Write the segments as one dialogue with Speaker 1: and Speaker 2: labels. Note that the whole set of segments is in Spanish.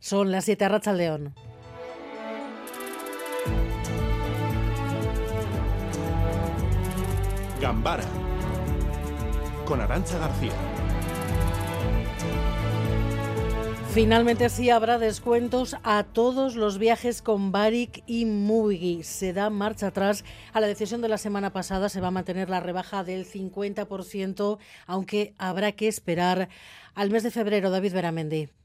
Speaker 1: Son las 7 a León.
Speaker 2: Gambara con Arancha García.
Speaker 1: Finalmente sí habrá descuentos a todos los viajes con Baric y Mugi. Se da marcha atrás a la decisión de la semana pasada. Se va a mantener la rebaja del 50%, aunque habrá que esperar al mes de febrero. David Beramendi.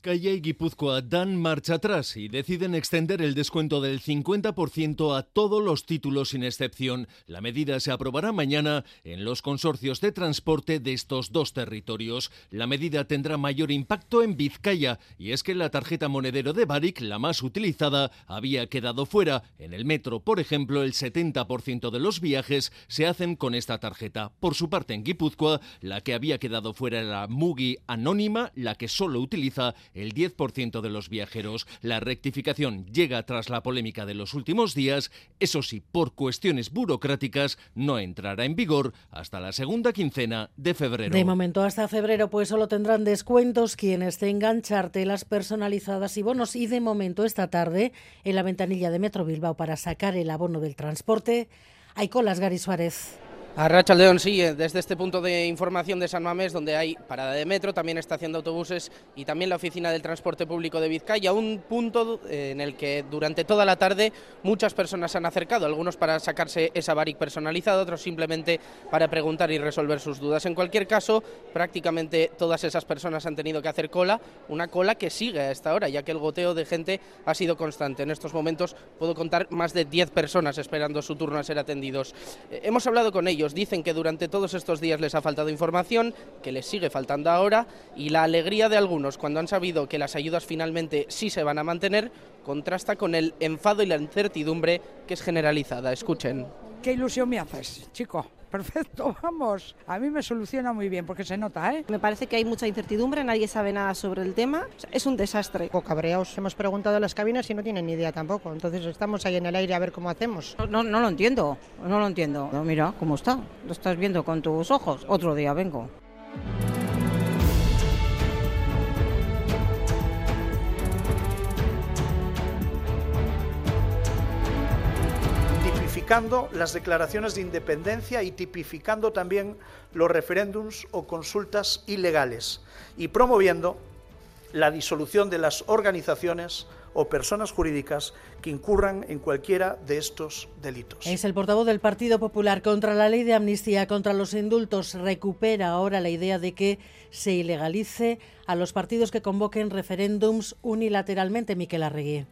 Speaker 3: Vizcaya y Guipúzcoa dan marcha atrás y deciden extender el descuento del 50% a todos los títulos sin excepción. La medida se aprobará mañana en los consorcios de transporte de estos dos territorios. La medida tendrá mayor impacto en Vizcaya y es que la tarjeta monedero de Baric, la más utilizada, había quedado fuera. En el metro, por ejemplo, el 70% de los viajes se hacen con esta tarjeta. Por su parte, en Guipúzcoa, la que había quedado fuera era Mugi Anónima, la que solo utiliza el 10% de los viajeros. La rectificación llega tras la polémica de los últimos días, eso sí, por cuestiones burocráticas no entrará en vigor hasta la segunda quincena de febrero.
Speaker 1: De momento hasta febrero pues solo tendrán descuentos quienes tengan chartelas personalizadas y bonos y de momento esta tarde en la ventanilla de Metro Bilbao para sacar el abono del transporte hay colas Gary Suárez.
Speaker 4: A Racha León sí, desde este punto de información de San Mamés, donde hay parada de metro, también estación de autobuses y también la oficina del transporte público de Vizcaya, un punto eh, en el que durante toda la tarde muchas personas se han acercado, algunos para sacarse esa baric personalizada, otros simplemente para preguntar y resolver sus dudas. En cualquier caso, prácticamente todas esas personas han tenido que hacer cola, una cola que sigue a esta hora, ya que el goteo de gente ha sido constante. En estos momentos puedo contar más de 10 personas esperando su turno a ser atendidos. Eh, hemos hablado con ellos dicen que durante todos estos días les ha faltado información, que les sigue faltando ahora y la alegría de algunos cuando han sabido que las ayudas finalmente sí se van a mantener contrasta con el enfado y la incertidumbre que es generalizada. Escuchen.
Speaker 5: ¿Qué ilusión me haces, chico? Perfecto, vamos. A mí me soluciona muy bien porque se nota, ¿eh?
Speaker 6: Me parece que hay mucha incertidumbre, nadie sabe nada sobre el tema. Es un desastre.
Speaker 7: Poco cabreados. Hemos preguntado a las cabinas y no tienen ni idea tampoco. Entonces estamos ahí en el aire a ver cómo hacemos.
Speaker 8: No, no lo entiendo, no lo entiendo. mira cómo está. Lo estás viendo con tus ojos. Otro día vengo.
Speaker 9: Las declaraciones de independencia y tipificando también los referéndums o consultas ilegales y promoviendo la disolución de las organizaciones o personas jurídicas que incurran en cualquiera de estos delitos.
Speaker 1: Es el portavoz del Partido Popular contra la ley de amnistía, contra los indultos. Recupera ahora la idea de que se ilegalice a los partidos que convoquen referéndums unilateralmente, Miquel Arregui.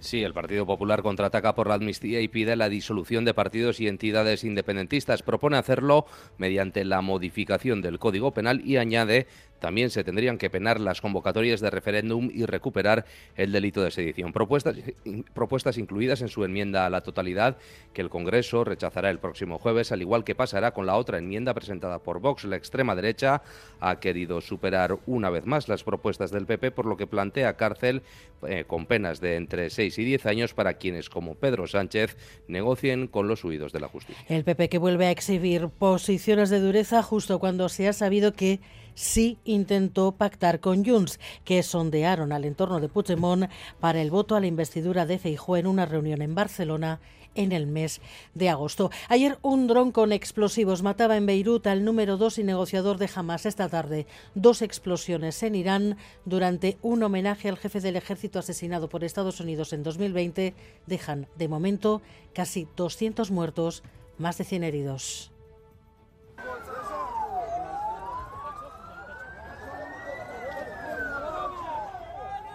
Speaker 10: Sí, el Partido Popular contraataca por la amnistía y pide la disolución de partidos y entidades independentistas. Propone hacerlo mediante la modificación del Código Penal y añade también se tendrían que penar las convocatorias de referéndum y recuperar el delito de sedición. Propuestas, incluidas en su enmienda a la totalidad que el Congreso rechazará el próximo jueves, al igual que pasará con la otra enmienda presentada por Vox. La extrema derecha ha querido superar una vez más las propuestas del PP, por lo que plantea cárcel eh, con penas de entre 6 y 10 años para quienes, como Pedro Sánchez, negocien con los huidos de la justicia.
Speaker 1: El PP que vuelve a exhibir posiciones de dureza justo cuando se ha sabido que sí intentó pactar con Junts, que sondearon al entorno de Puigdemont para el voto a la investidura de Feijóo en una reunión en Barcelona en el mes de agosto. Ayer un dron con explosivos mataba en Beirut al número dos y negociador de Hamas. Esta tarde dos explosiones en Irán durante un homenaje al jefe del ejército asesinado por Estados Unidos en 2020 dejan de momento casi 200 muertos, más de 100 heridos.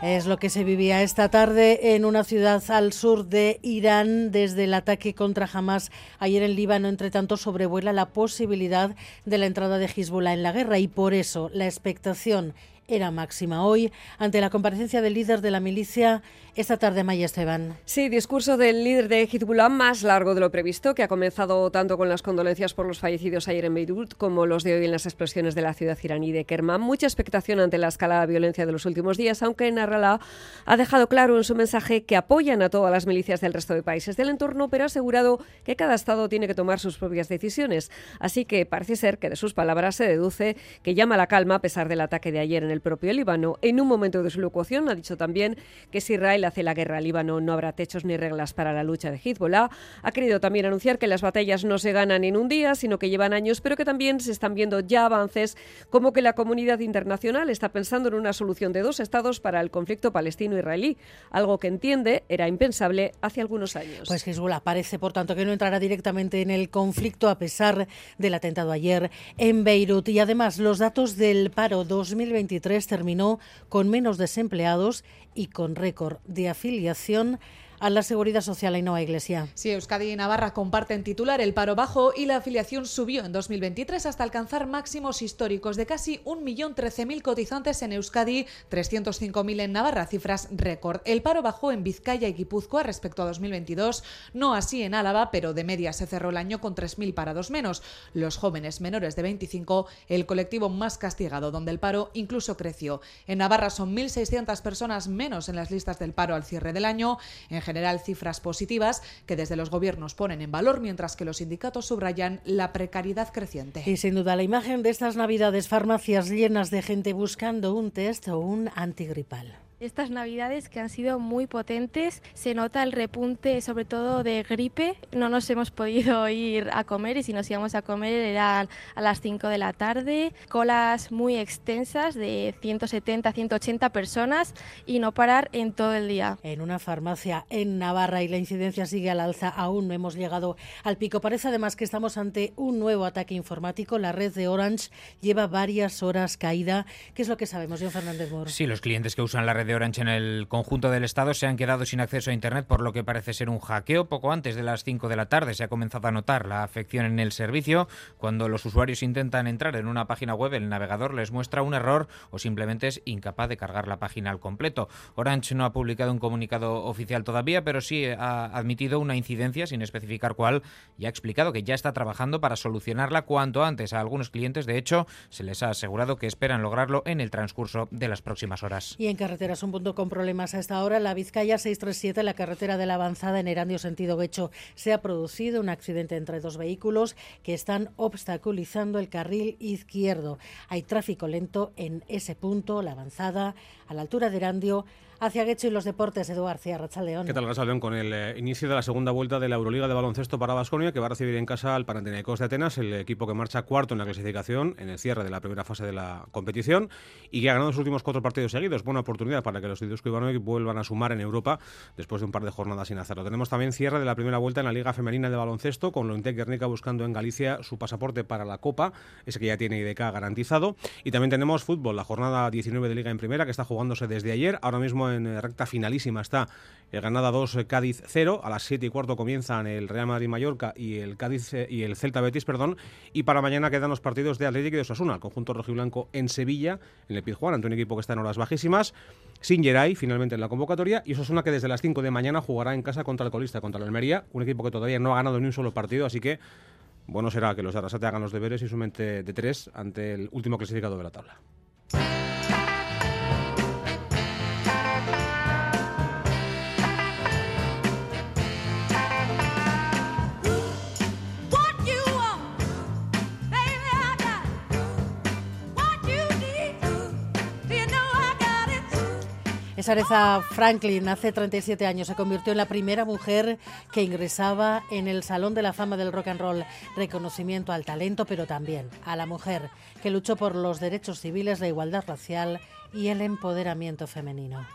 Speaker 1: Es lo que se vivía esta tarde en una ciudad al sur de Irán desde el ataque contra Hamas ayer en Líbano. Entre tanto, sobrevuela la posibilidad de la entrada de Hezbollah en la guerra y por eso la expectación era máxima hoy ante la comparecencia del líder de la milicia esta tarde, Maya Esteban.
Speaker 11: Sí, discurso del líder de Hezbollah más largo de lo previsto, que ha comenzado tanto con las condolencias por los fallecidos ayer en Beirut como los de hoy en las explosiones de la ciudad iraní de Kerman. Mucha expectación ante la escalada de violencia de los últimos días, aunque Narrala ha dejado claro en su mensaje que apoyan a todas las milicias del resto de países del entorno, pero ha asegurado que cada Estado tiene que tomar sus propias decisiones. Así que parece ser que de sus palabras se deduce que llama a la calma a pesar del ataque de ayer en el propio Líbano. En un momento de su locución ha dicho también que si Israel hace la guerra al Líbano no habrá techos ni reglas para la lucha de Hezbollah. Ha querido también anunciar que las batallas no se ganan en un día, sino que llevan años, pero que también se están viendo ya avances como que la comunidad internacional está pensando en una solución de dos estados para el conflicto palestino-israelí, algo que entiende era impensable hace algunos años.
Speaker 1: Pues Hezbollah parece, por tanto, que no entrará directamente en el conflicto a pesar del atentado ayer en Beirut. Y además, los datos del paro 2023 terminó con menos desempleados y con récord de afiliación a la Seguridad Social y no a Iglesia.
Speaker 12: Sí, Euskadi y Navarra comparten titular el paro bajo y la afiliación subió en 2023 hasta alcanzar máximos históricos de casi 1.013.000 cotizantes en Euskadi, 305.000 en Navarra, cifras récord. El paro bajó en Vizcaya y Guipúzcoa respecto a 2022, no así en Álava, pero de media se cerró el año con 3.000 parados menos. Los jóvenes menores de 25, el colectivo más castigado, donde el paro incluso creció. En Navarra son 1.600 personas menos en las listas del paro al cierre del año. En general cifras positivas que desde los gobiernos ponen en valor, mientras que los sindicatos subrayan la precariedad creciente.
Speaker 1: Y sin duda la imagen de estas navidades, farmacias llenas de gente buscando un test o un antigripal
Speaker 13: estas navidades que han sido muy potentes. Se nota el repunte sobre todo de gripe. No nos hemos podido ir a comer y si nos íbamos a comer eran a las 5 de la tarde. Colas muy extensas de 170, 180 personas y no parar en todo el día.
Speaker 1: En una farmacia en Navarra y la incidencia sigue al alza. Aún no hemos llegado al pico. Parece además que estamos ante un nuevo ataque informático. La red de Orange lleva varias horas caída. ¿Qué es lo que sabemos, John Fernández Moro?
Speaker 14: Sí, los clientes que usan la red de Orange en el conjunto del Estado se han quedado sin acceso a Internet por lo que parece ser un hackeo. Poco antes de las 5 de la tarde se ha comenzado a notar la afección en el servicio. Cuando los usuarios intentan entrar en una página web, el navegador les muestra un error o simplemente es incapaz de cargar la página al completo. Orange no ha publicado un comunicado oficial todavía, pero sí ha admitido una incidencia sin especificar cuál y ha explicado que ya está trabajando para solucionarla cuanto antes. A algunos clientes, de hecho, se les ha asegurado que esperan lograrlo en el transcurso de las próximas horas.
Speaker 1: Y en carreteras un punto con problemas a esta hora. La Vizcaya 637, la carretera de la avanzada en Erandio sentido Guecho, se ha producido un accidente entre dos vehículos que están obstaculizando el carril izquierdo. Hay tráfico lento en ese punto, la avanzada, a la altura de Erandio hacia Guecho y los deportes, Eduardo García Rachaldeón.
Speaker 15: ¿Qué tal, Rachaldeón? Con el eh, inicio de la segunda vuelta de la Euroliga de baloncesto para Basconia, que va a recibir en casa al Panathinaikos de Atenas, el equipo que marcha cuarto en la clasificación en el cierre de la primera fase de la competición y que ha ganado los últimos cuatro partidos seguidos. Buena oportunidad para que los Idusco Ivanovic vuelvan a sumar en Europa después de un par de jornadas sin hacerlo. Tenemos también cierre de la primera vuelta en la Liga Femenina de Baloncesto, con Lointec Guernica buscando en Galicia su pasaporte para la Copa, ese que ya tiene IDK garantizado. Y también tenemos fútbol, la jornada 19 de Liga en Primera, que está jugándose desde ayer, ahora mismo en eh, recta final está el Granada 2, eh, Cádiz 0. A las 7 y cuarto comienzan el Real Madrid-Mallorca y el Cádiz eh, y el Celta Betis, perdón. Y para mañana quedan los partidos de Atlético y de Osasuna, el conjunto rojiblanco en Sevilla, en el Pizjuán, ante un equipo que está en horas bajísimas. Sin Geray, finalmente en la convocatoria. Y Osasuna que desde las 5 de mañana jugará en casa contra el colista, contra el Almería, un equipo que todavía no ha ganado ni un solo partido, así que bueno será que los de Arrasate hagan los deberes y su mente de tres ante el último clasificado de la tabla.
Speaker 1: Es Aretha Franklin, hace 37 años se convirtió en la primera mujer que ingresaba en el Salón de la Fama del Rock and Roll. Reconocimiento al talento, pero también a la mujer que luchó por los derechos civiles, la igualdad racial y el empoderamiento femenino.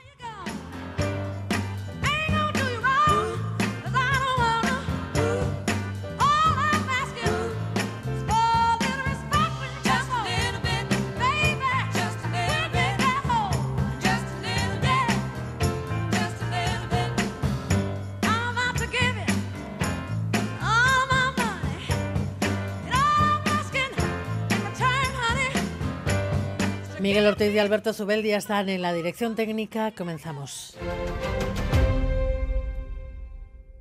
Speaker 1: Miguel Ortiz y Alberto Zubeldi están en la dirección técnica. Comenzamos.